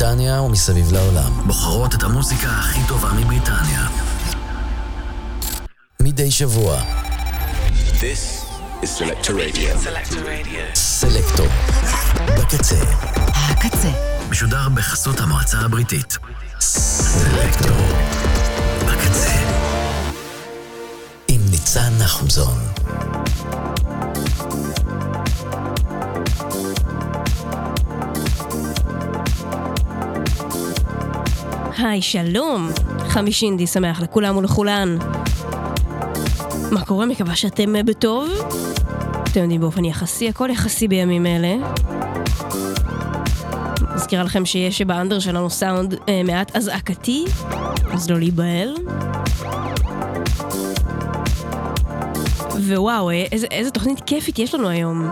מבריטניה ומסביב לעולם. בוחרות את המוסיקה הכי טובה מבריטניה. מדי שבוע. This is Selector Radio. סלקטור. בקצה. הקצה. משודר בחסות המועצה הבריטית. סלקטור. בקצה. עם ניצן נחומזון. היי, שלום. חמישי אינדי שמח לכולם ולכולן. מה קורה? מקווה שאתם אה, בטוב. אתם יודעים, באופן יחסי, הכל יחסי בימים אלה. מזכירה לכם שיש באנדר שלנו סאונד אה, מעט אזעקתי, אז לא להיבהל. ווואו, אה, איזה, איזה תוכנית כיפית יש לנו היום.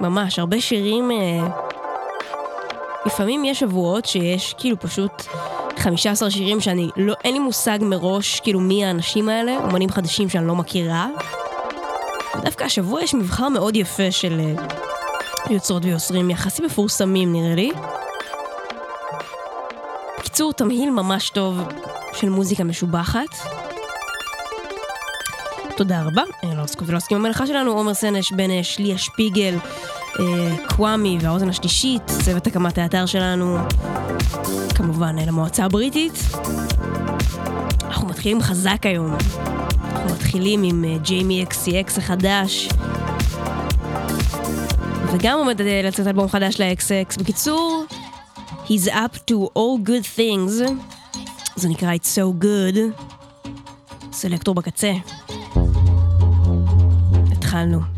ממש, הרבה שירים... אה, לפעמים יש שבועות שיש כאילו פשוט 15 שירים שאני לא, אין לי מושג מראש כאילו מי האנשים האלה, אומנים חדשים שאני לא מכירה. ודווקא השבוע יש מבחר מאוד יפה של אה, יוצרות ויוצרים יחסית מפורסמים נראה לי. בקיצור, תמהיל ממש טוב של מוזיקה משובחת. תודה רבה, אה, לא עסקו ולא עסקים במלאכה שלנו, עומר סנש, בן אש, ליה שפיגל, אה, קוואמי והאוזן השלישית, צוות הקמת האתר שלנו, כמובן אה, למועצה הבריטית. אנחנו מתחילים חזק היום. אנחנו מתחילים עם אה, ג'יימי XCX החדש, וגם עומד אה, לצאת אלבום חדש ל-XX. בקיצור, He's up to all good things. זה נקרא It's so good. סלקטור בקצה. התחלנו.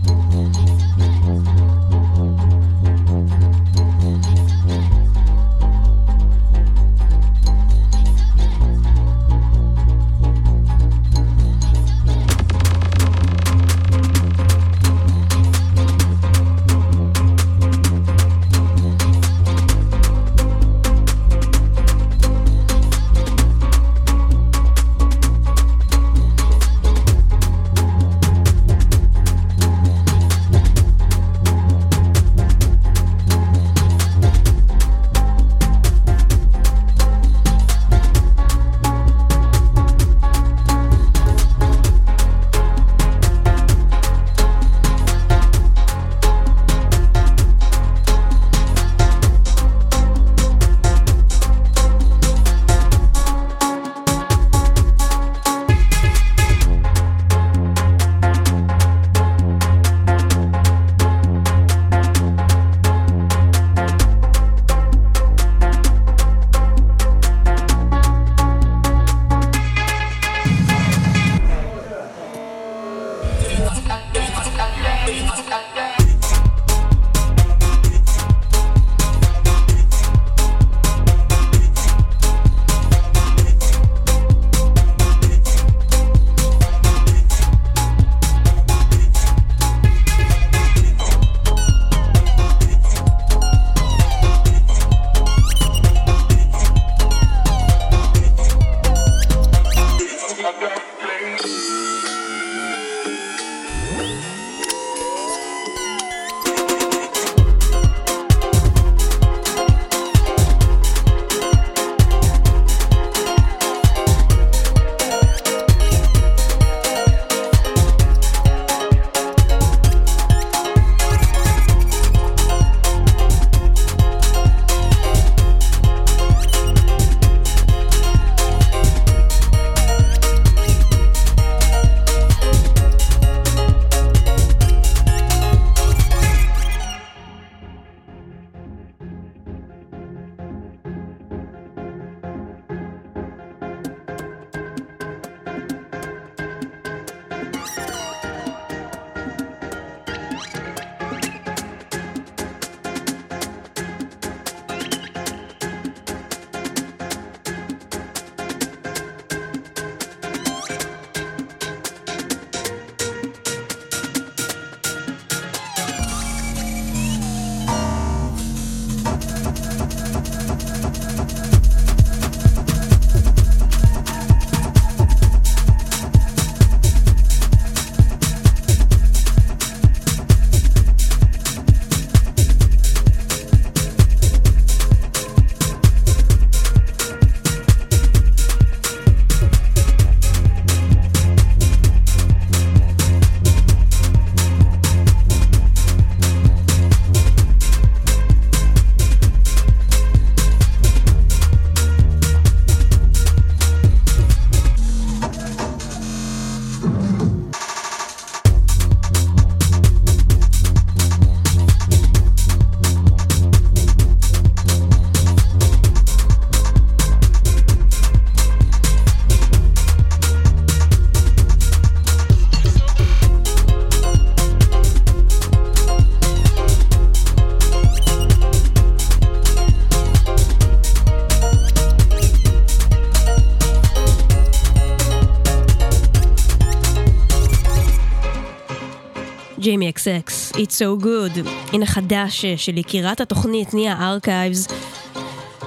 אקס, It's So Good, הנה חדש של יקירת התוכנית, ניה ארכייבס,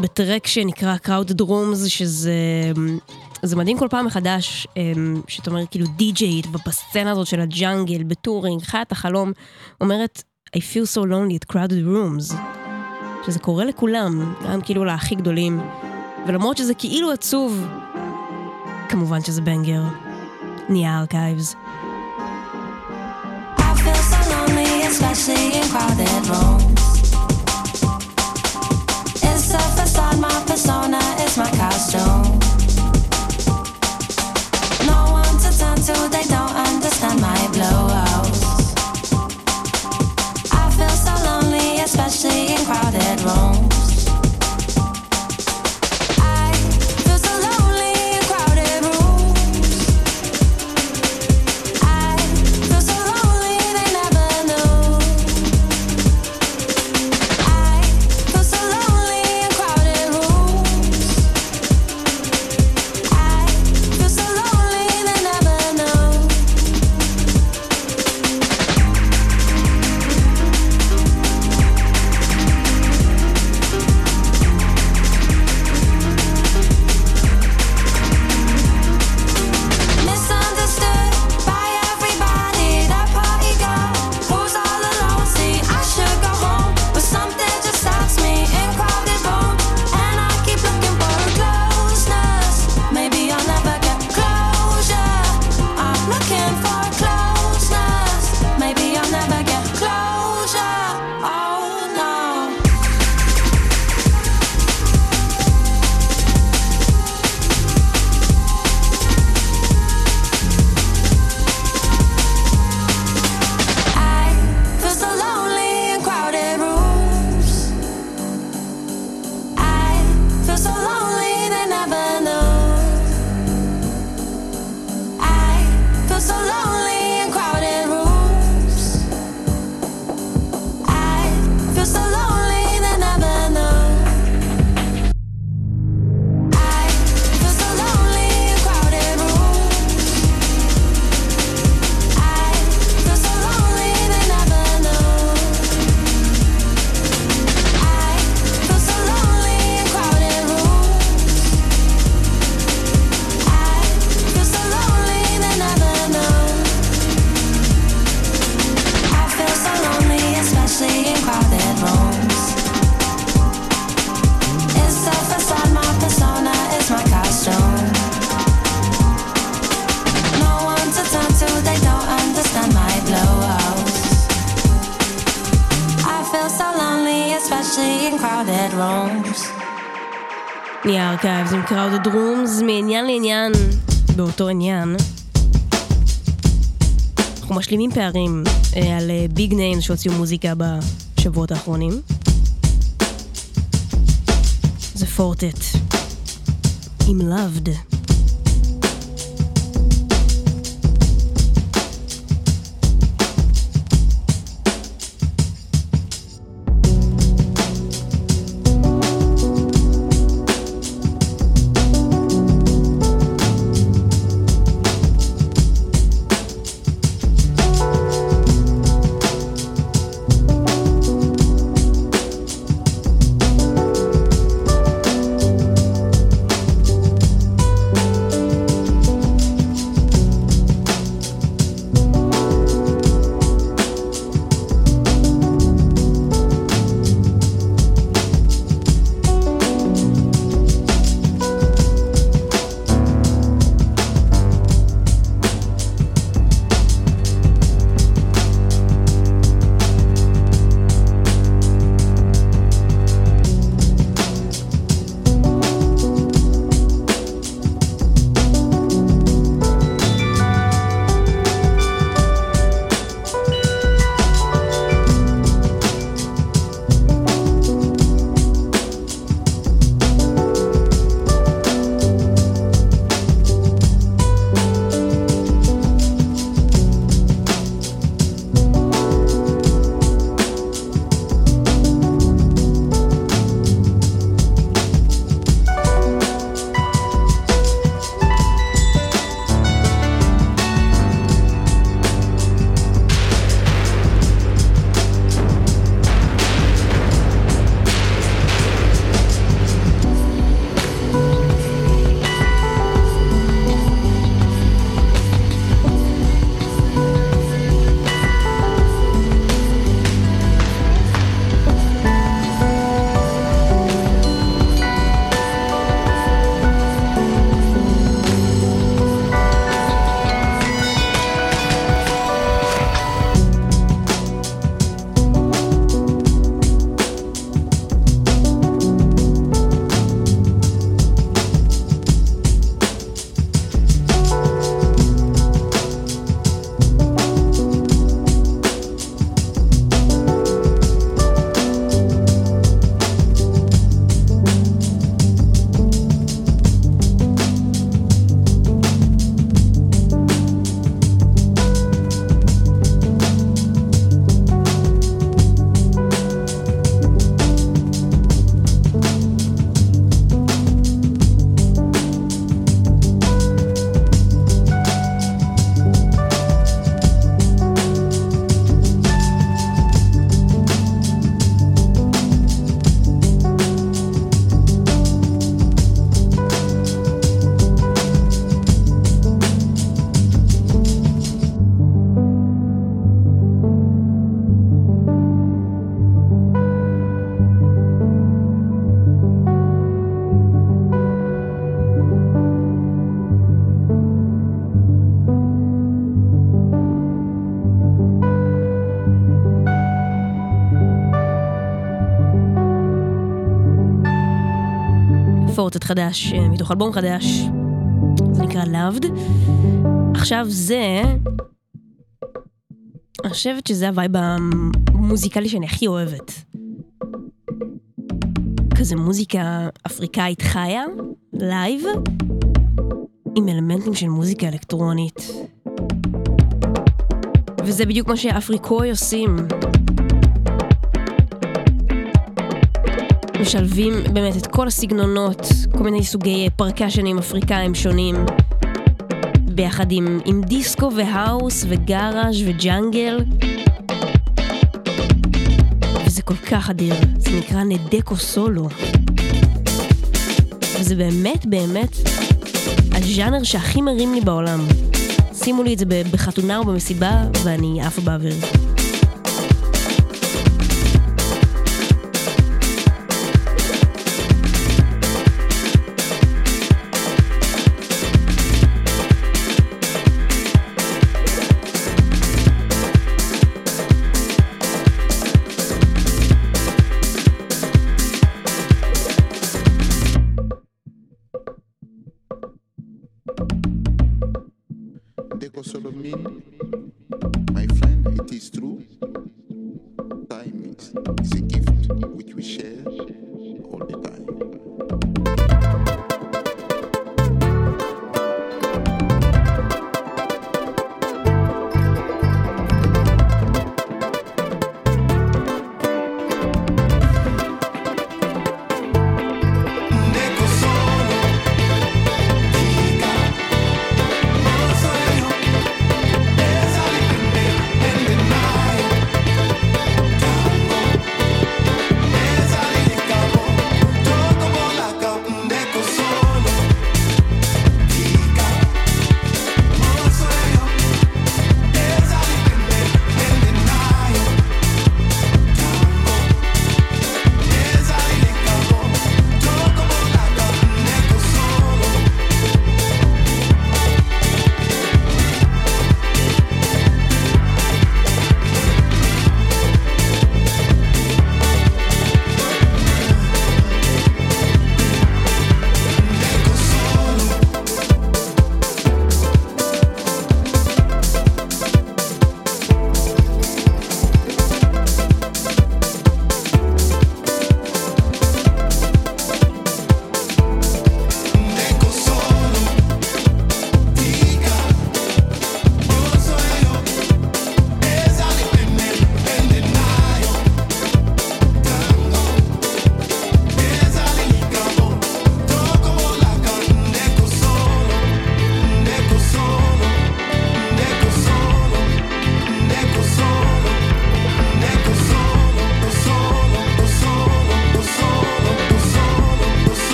בטרק שנקרא Crowded Rooms, שזה זה מדהים כל פעם מחדש, אמ, שאתה אומר כאילו די-ג'יית בסצנה הזאת של ה jungle, ב touring, חיה את החלום, אומרת, I feel so lonely at crowded rooms, שזה קורה לכולם, גם כאילו להכי גדולים, ולמרות שזה כאילו עצוב, כמובן שזה banger. נהיה ארכייבס. Especially in crowded rooms. It's a facade, my persona my costume. No one to turn to, they don't understand my blowouts. I feel so lonely, especially in crowded rooms. פערים אה, על big uh, names שהוציאו מוזיקה בשבועות האחרונים. זה Four Tet עם Loved. הוצאת חדש, אה, מתוך אלבום חדש, זה נקרא Loved. עכשיו זה, אני חושבת שזה הווייב המוזיקלי שאני הכי אוהבת. כזה מוזיקה אפריקאית חיה, לייב, עם אלמנטים של מוזיקה אלקטרונית. וזה בדיוק מה ש Afriquoi עושים. משלבים באמת את כל הסגנונות, כל מיני סוגי פרקשנים אפריקאים שונים, ביחד עם, עם דיסקו והאוס וגאראז' וג'אנגל. וזה כל כך אדיר, זה נקרא נדקו סולו. וזה באמת באמת הז'אנר שהכי מרים לי בעולם. שימו לי את זה בחתונה או במסיבה ואני עפה באוויר.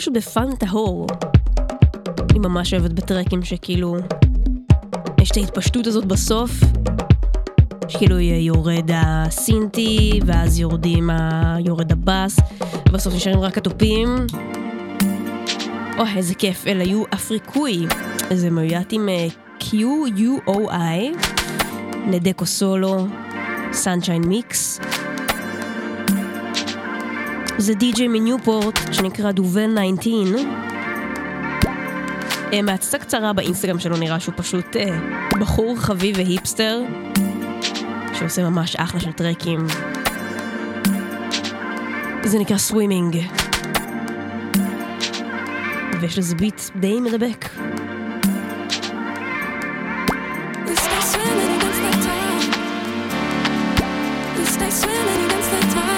פשוט בפאן טהור. אני ממש אוהבת בטרקים שכאילו... יש את ההתפשטות הזאת בסוף, שכאילו יורד הסינטי, ואז יורדים ה... יורד הבאס, ובסוף נשארים רק התופים. אוי, איזה כיף, אלה היו אפריקוי. זה מיועט עם אה, Q-U-O-I, נדקו סולו, סנשיין מיקס. זה די.ג'יי מניופורט שנקרא דובן 19. אה, מהצצה קצרה באינסטגרם שלו נראה שהוא פשוט אה, בחור חביב והיפסטר, שעושה ממש אחלה של טרקים. זה נקרא סווימינג. ויש לזה ביט די מדבק. דובר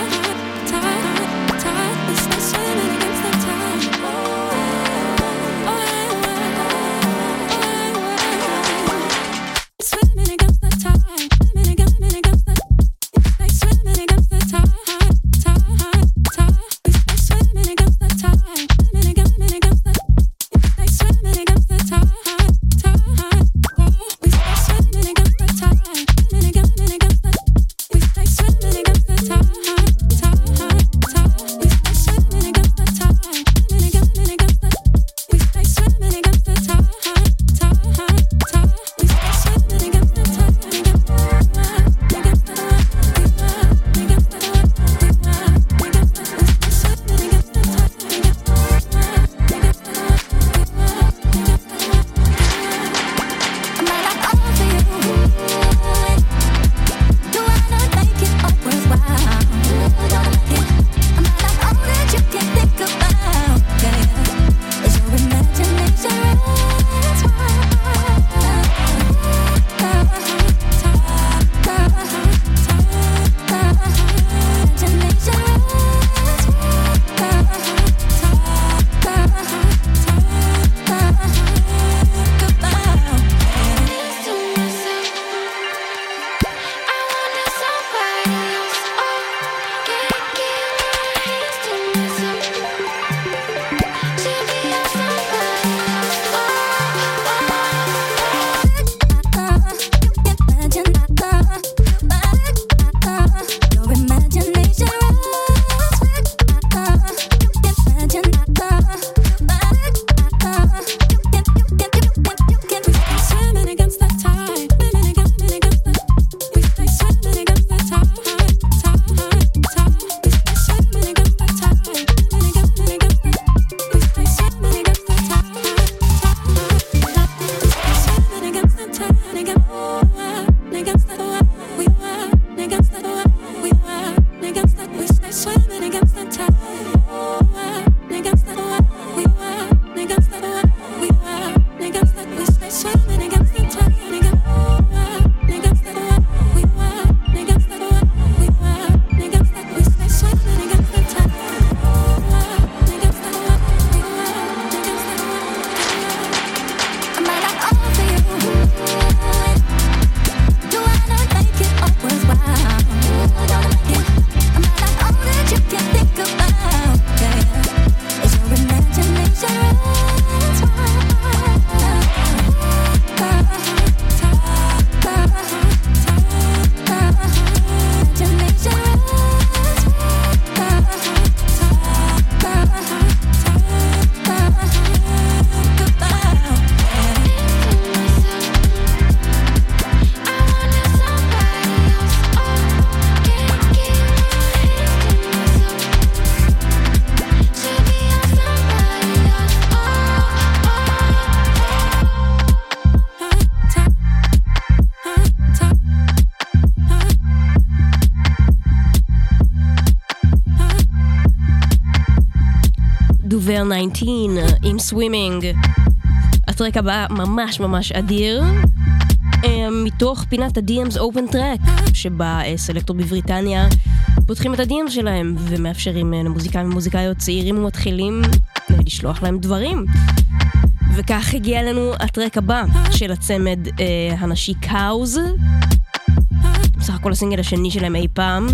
19 עם Swimming. הטרק הבא ממש ממש אדיר. אה, מתוך פינת ה-DM's Open Track, שבה אה, סלקטור בבריטניה פותחים את ה-DMs שלהם ומאפשרים אה, למוזיקאים ומוזיקאיות צעירים ומתחילים לשלוח להם דברים. וכך הגיע אלינו הטרק הבא של הצמד אה, הנשי קאוז. בסך הכל הסינגל השני שלהם אי פעם.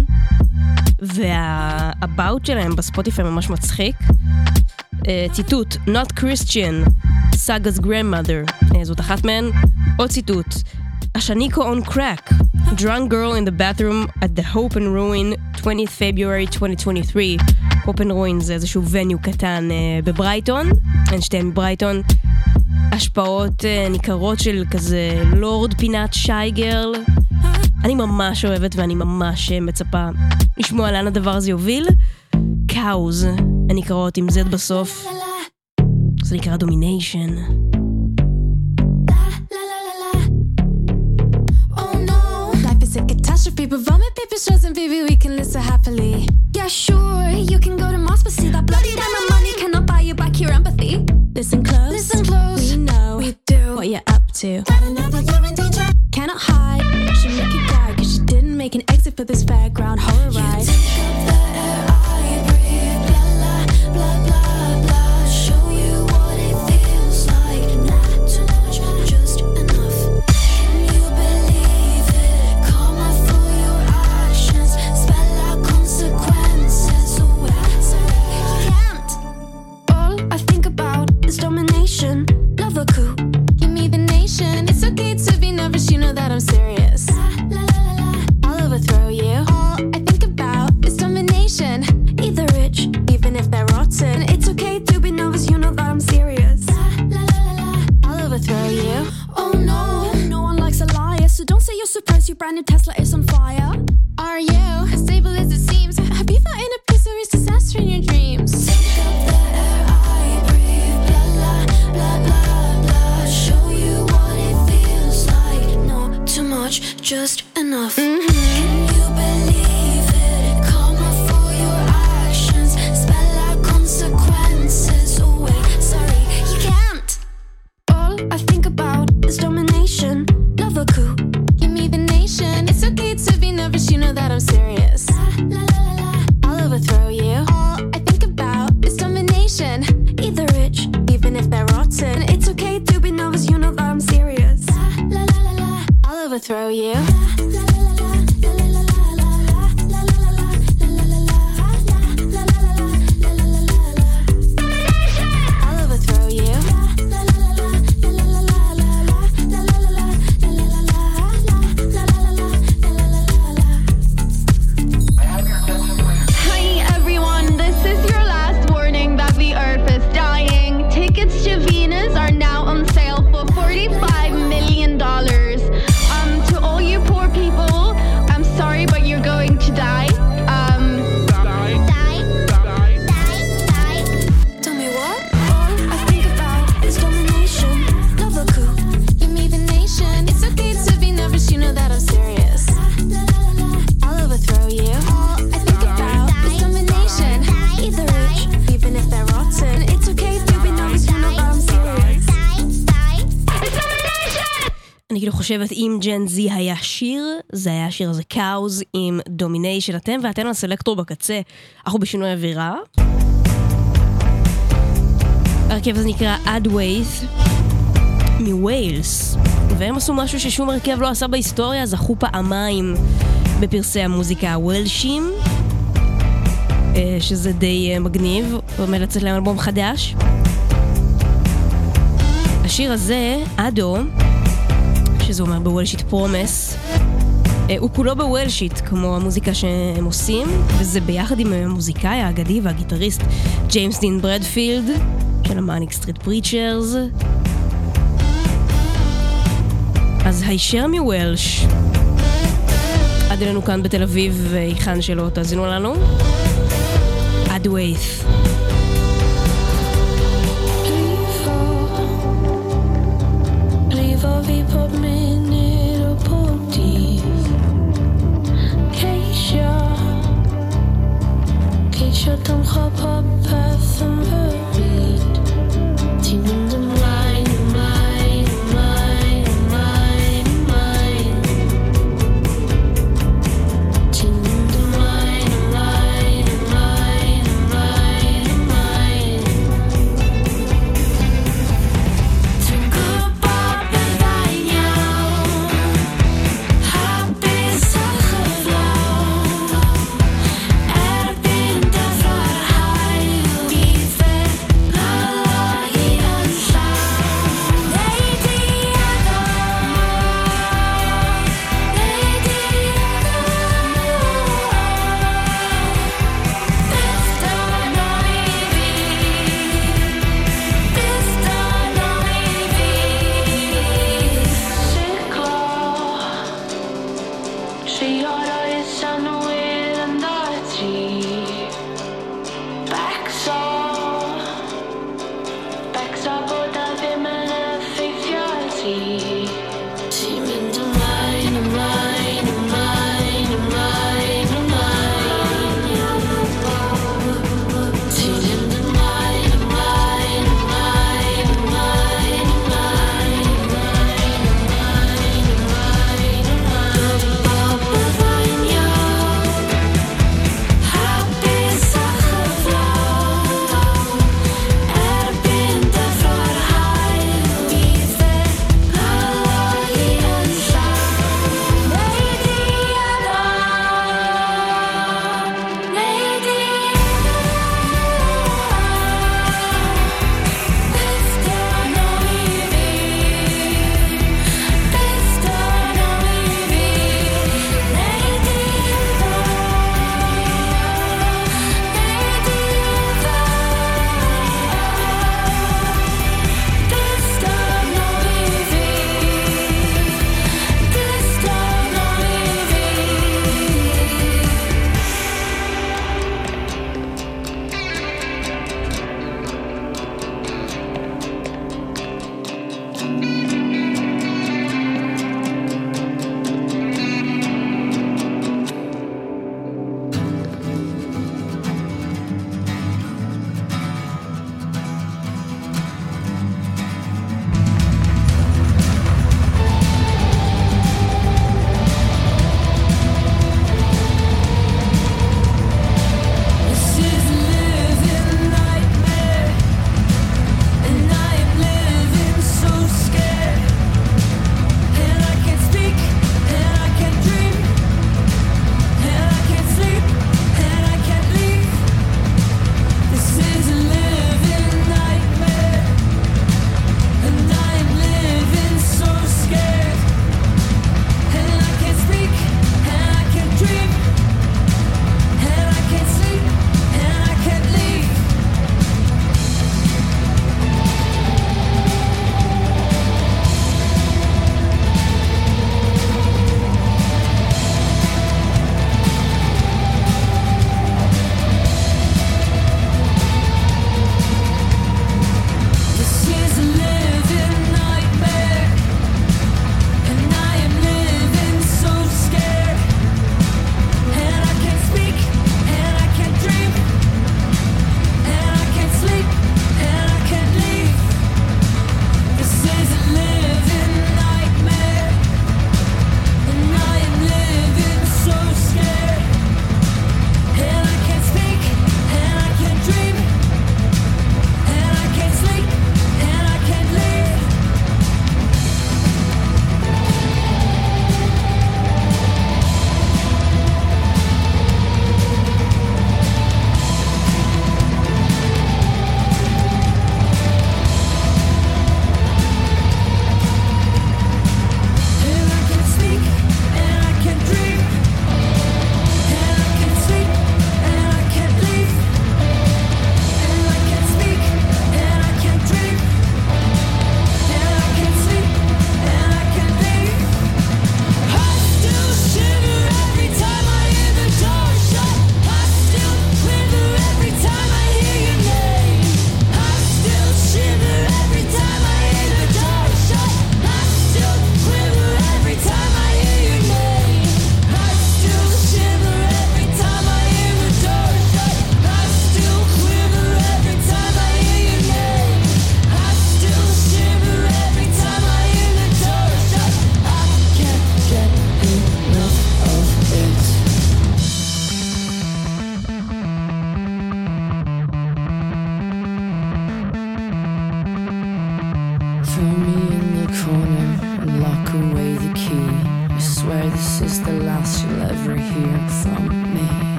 והאבאוט שלהם בספוטיפיי ממש מצחיק. אה, ציטוט, Not Christian, Saga's grandmother, אה, זאת אחת מהן. עוד ציטוט, Ashaniko on crack, drunk girl in the bathroom at the Hope and Ruin, 20th February 2023. Hope and Ruin זה איזשהו וניו קטן אה, בברייטון, הן שתיהן מברייטון. השפעות אה, ניכרות של כזה לורד פינת שייגרל. אני ממש אוהבת ואני ממש מצפה לשמוע לאן הדבר הזה יוביל. קאוז, הן נקראות עם Z בסוף. זה נקרא דומיניישן. catastrophe, but vomit paper shows and baby we can listen happily. Yeah, sure, you can go to Moscow, but see that bloody diamond money cannot buy you back your empathy. Listen close, listen close. We know, we do what you're up to. Gotta know that you're in danger. Cannot hide, Brand new Tesla כאילו חושבת אם Gen Z היה שיר, זה היה השיר הזה קאוז עם Domination. אתם ואתן על סלקטור בקצה, אנחנו בשינוי אווירה. ההרכב הזה נקרא Adwaith מוויילס, והם עשו משהו ששום הרכב לא עשה בהיסטוריה, זכו פעמיים בפרסי המוזיקה הוולשים, אה, שזה די אה, מגניב, עומד לצאת להם אלבום חדש. השיר הזה, Addo, שזה אומר בוולשית promise. אה, הוא כולו בוולשית, כמו המוזיקה שהם עושים, וזה ביחד עם המוזיקאי האגדי והגיטריסט ג'יימס דין ברדפילד, של ה Manic Street Preachers. אז הישר מוולש, עד אלינו כאן בתל אביב, היכן שלא תאזינו לנו. עד ויית'. je tomberai pas, pas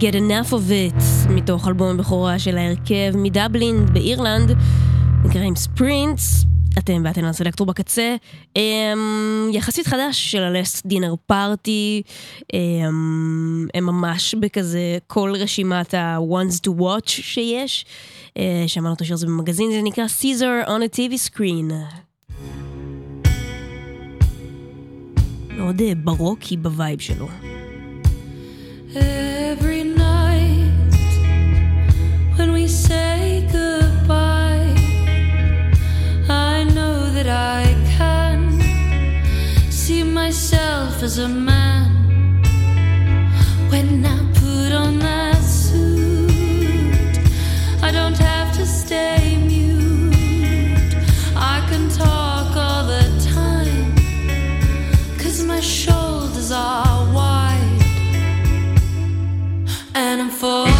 Get Enough of It, מתוך אלבום הבכורה של ההרכב מדבלין באירלנד, נקראים ספרינטס. אתם באתם לסלקטור בקצה, um, יחסית חדש של הלסט דינר פארטי, אמ, הם ממש בכזה כל רשימת ה-ones to watch שיש, uh, שמענו אותו שיר זה במגזין, זה נקרא Caesar on a TV screen. מאוד אה, ברוקי בווייב שלו. Hey. as a man when I put on that suit. I don't have to stay mute. I can talk all the time, cause my shoulders are wide and I'm full.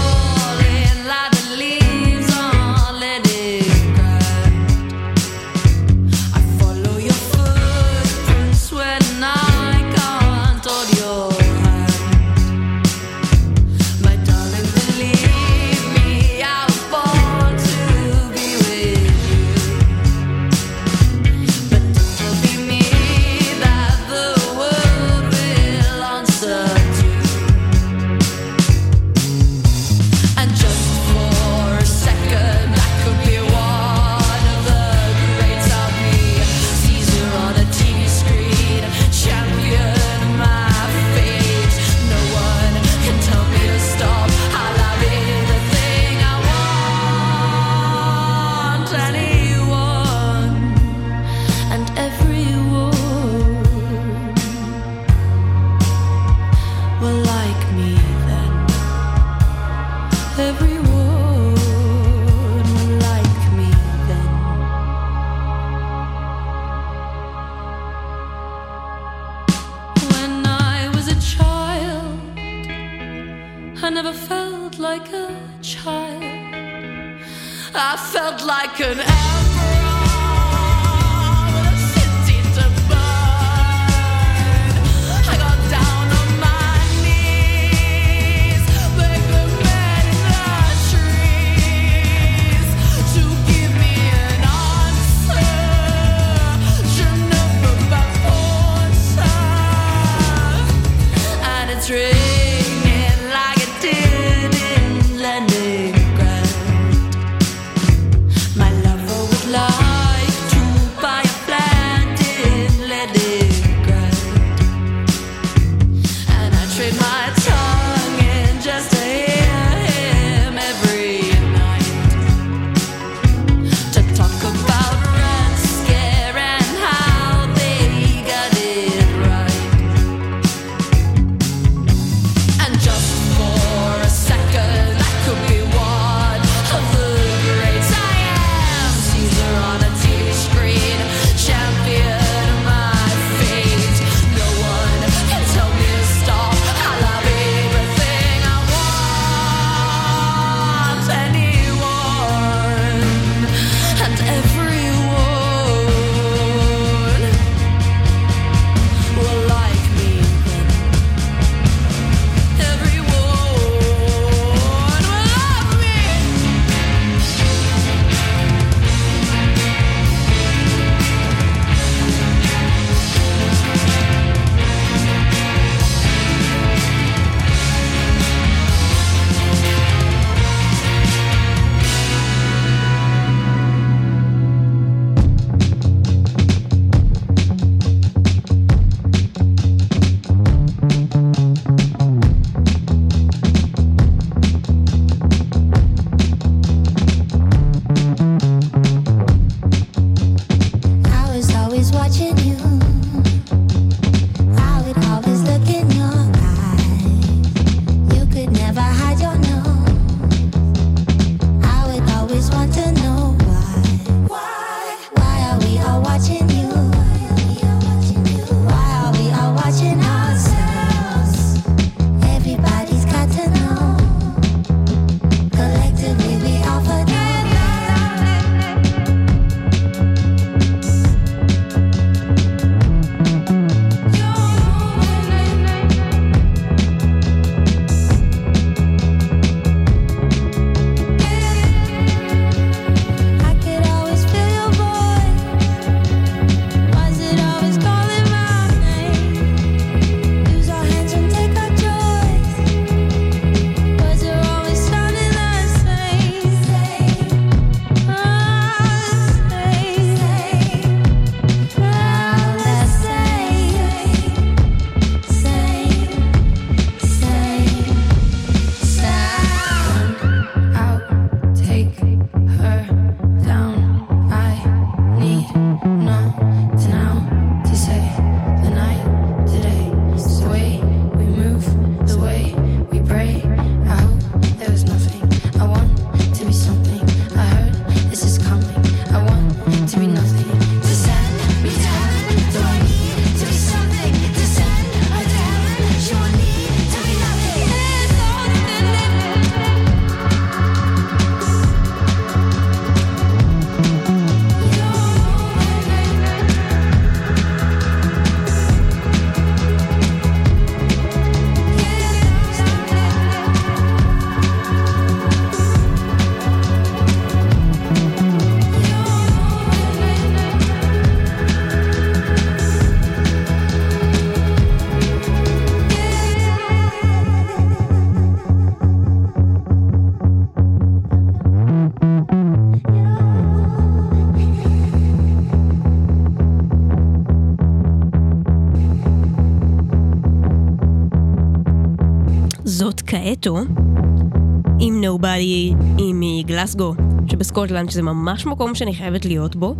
סקוטלנד, שזה ממש מקום שאני חייבת להיות בו.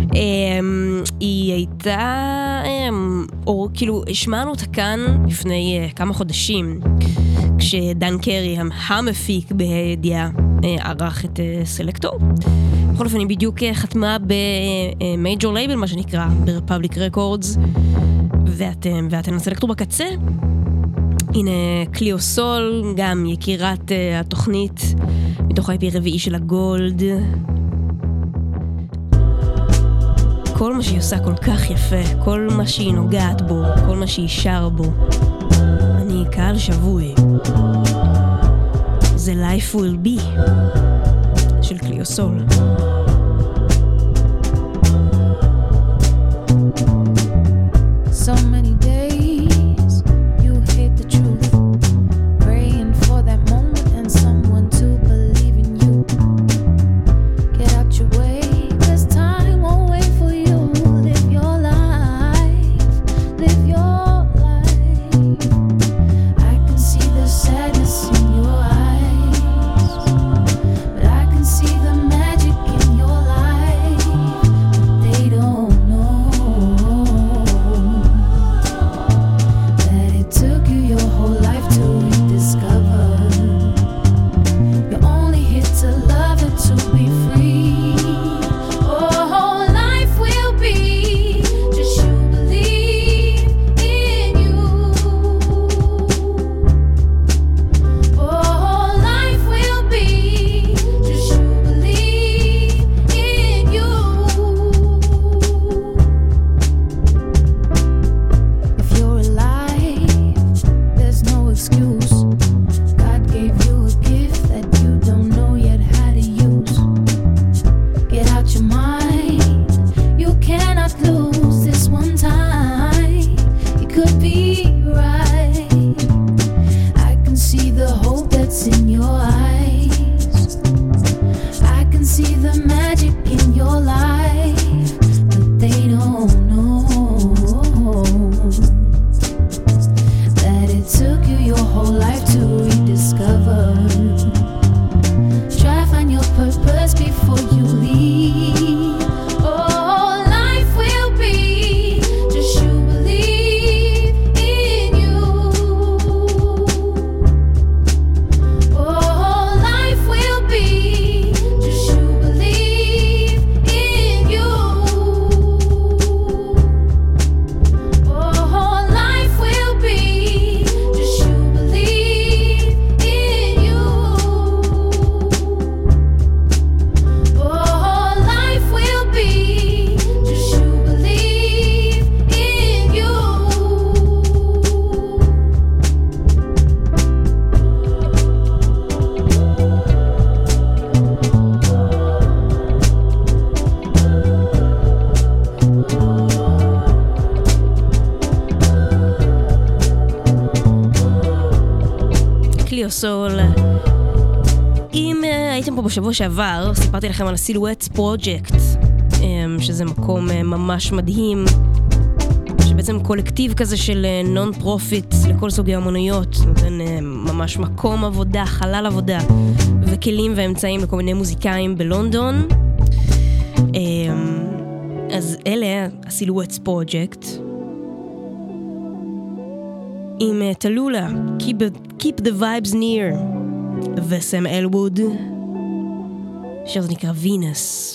Um, היא הייתה, אמ, um, או כאילו, השמענו אותה כאן לפני uh, כמה חודשים, כשדן קרי, המפיק בידיעה, אה, ערך את uh, סלקטור. בכל אופן, היא בדיוק uh, חתמה ב major label, מה שנקרא, ב Republic Records, ואתם, ואתם הסלקטור בקצה. הנה קליאו סול, גם יקירת uh, התוכנית, מתוך ה-IP רביעי של הגולד. כל מה שהיא עושה כל כך יפה, כל מה שהיא נוגעת בו, כל מה שהיא שר בו. אני קהל שבוי. זה Life will be של קליאו סול. So many days שעבר סיפרתי לכם על ה Silhouettes אמ, פרוג'קט, שזה מקום אה, ממש מדהים, שבעצם קולקטיב כזה של אה, non profit לכל סוגי אמנויות, נותן אה, ממש מקום עבודה, חלל עבודה, וכלים ואמצעים לכל מיני מוזיקאים בלונדון. אמ, אז אלה ה Silhouettes Project. עם תלולה, Keep, Keep the Vibes Near, וסם אלווד. Angelica Venus.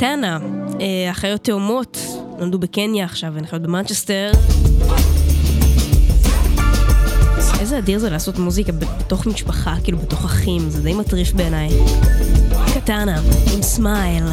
טאנה, אחיות תאומות, נולדו בקניה עכשיו, הן חיות במנצ'סטר. איזה אדיר זה לעשות מוזיקה בתוך משפחה, כאילו בתוך אחים, זה די מטריף בעיניי. קטנה, עם Smile.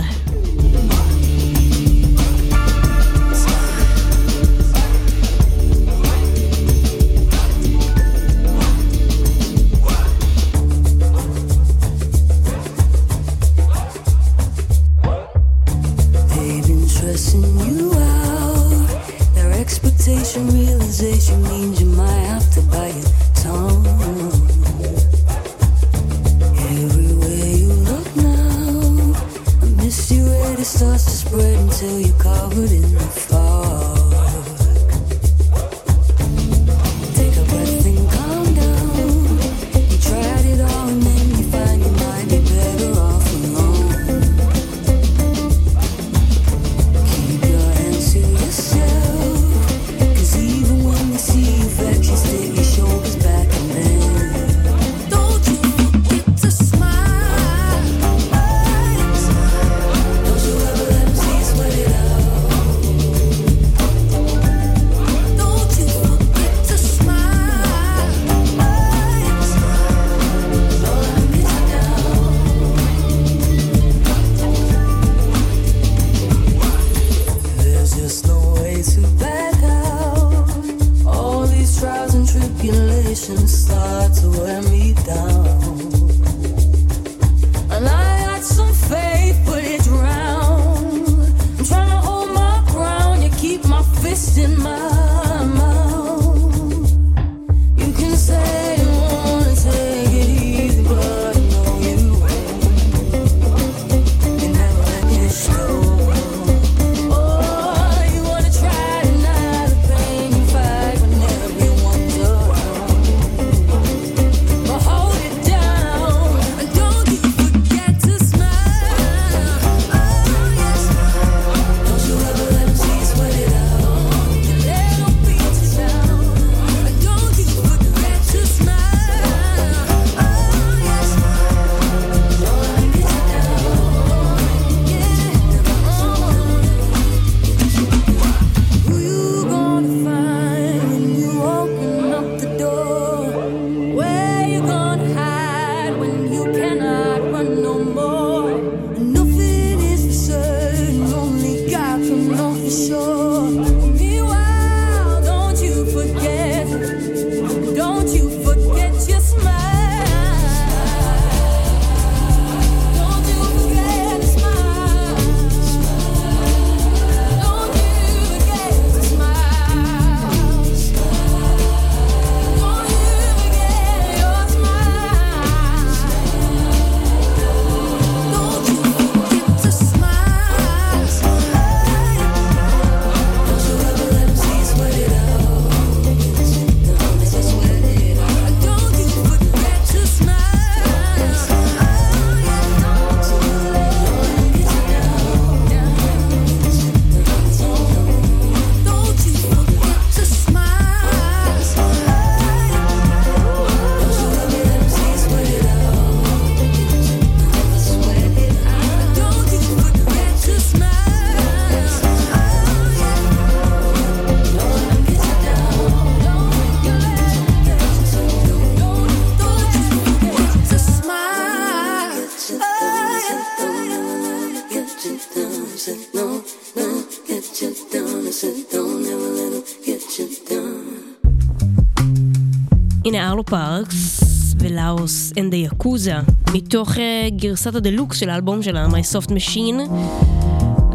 ארלו פארקס ו Lous and the Yakuza מתוך uh, גרסת הדלוקס של האלבום שלה, My Soft Machine.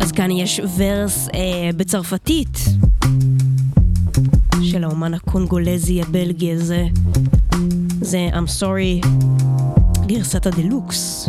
אז כאן יש verse uh, בצרפתית של האומן הקונגולזי הבלגי הזה. זה I'm sorry, גרסת הדלוקס.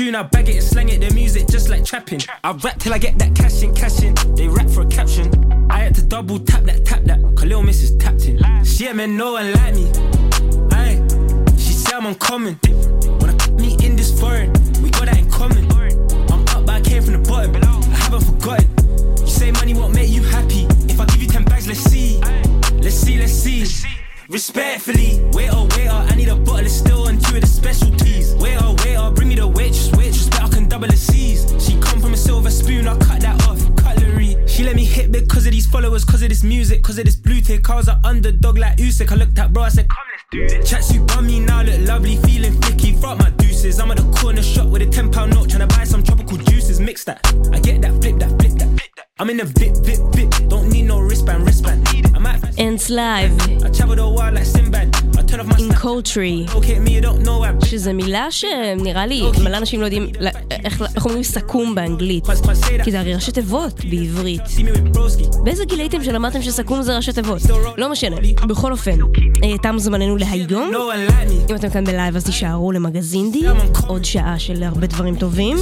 tune, I bag it and slang it. The music just like trapping. I rap till I get that cash in, cash in. They rap for a caption. I had to double tap that, tap that. Khalil little miss is tapped in. She ain't man, no one like me. Aye, she say I'm uncommon. Wanna me in this foreign, we got that in common. I'm up, but I came from the bottom. I haven't forgotten. You say money won't make you happy. If I give you 10 bags, let's see. Let's see, let's see. Respectfully, wait, oh, wait, followers cause of this music, cause of this blue tick. I was an underdog like Usyk. I looked at bro, I said, come let's do this. Chats you me now look lovely, feeling flicky. Front my deuces. I'm at the corner shop with a ten pound note, trying to buy some tropical juices. Mix that. I get that, flip that I'm in a VIP, VIP, VIP. Don't need no wristband, wristband. I'm at Ends live. I travel the world like Sinbad. In culture, שזה מילה שנראה לי, מלא אנשים לא יודעים איך אומרים סכו"ם באנגלית, כי זה הרי ראשי תיבות בעברית. באיזה גיל הייתם שלמדתם שסכו"ם זה ראשי תיבות? לא משנה, בכל אופן, אה, תם זמננו להיום. אם אתם כאן בלייב אז תישארו למגזין די, עוד שעה של הרבה דברים טובים.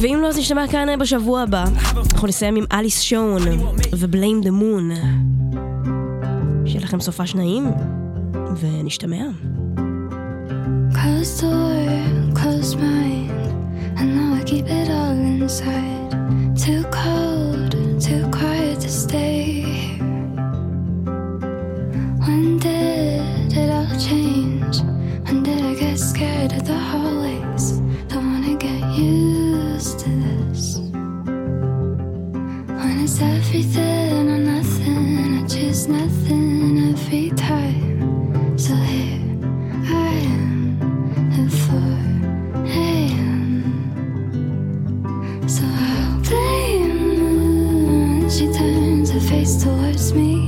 ואם לא, אז נשתמע כאן בשבוע הבא. אנחנו נסיים עם אליס שון ו-Blame the Moon. שיהיה לכם סופה שניים, ונשתמע. Close door, close mind, and now I keep it all inside. Too cold, too quiet to stay here. When did it all change? When did I get scared of the hallway? It's everything or nothing. I choose nothing every time. So here I am at I a.m. So I'll blame the moon. She turns her face towards me.